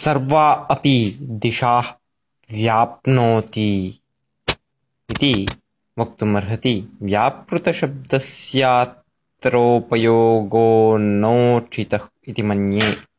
सर्वा अपि दिशाः व्याप्नोति इति वक्तुमर्हति। व्यापृतशब्दस्यात्रोपयोगो नोचितः इति मन्ये।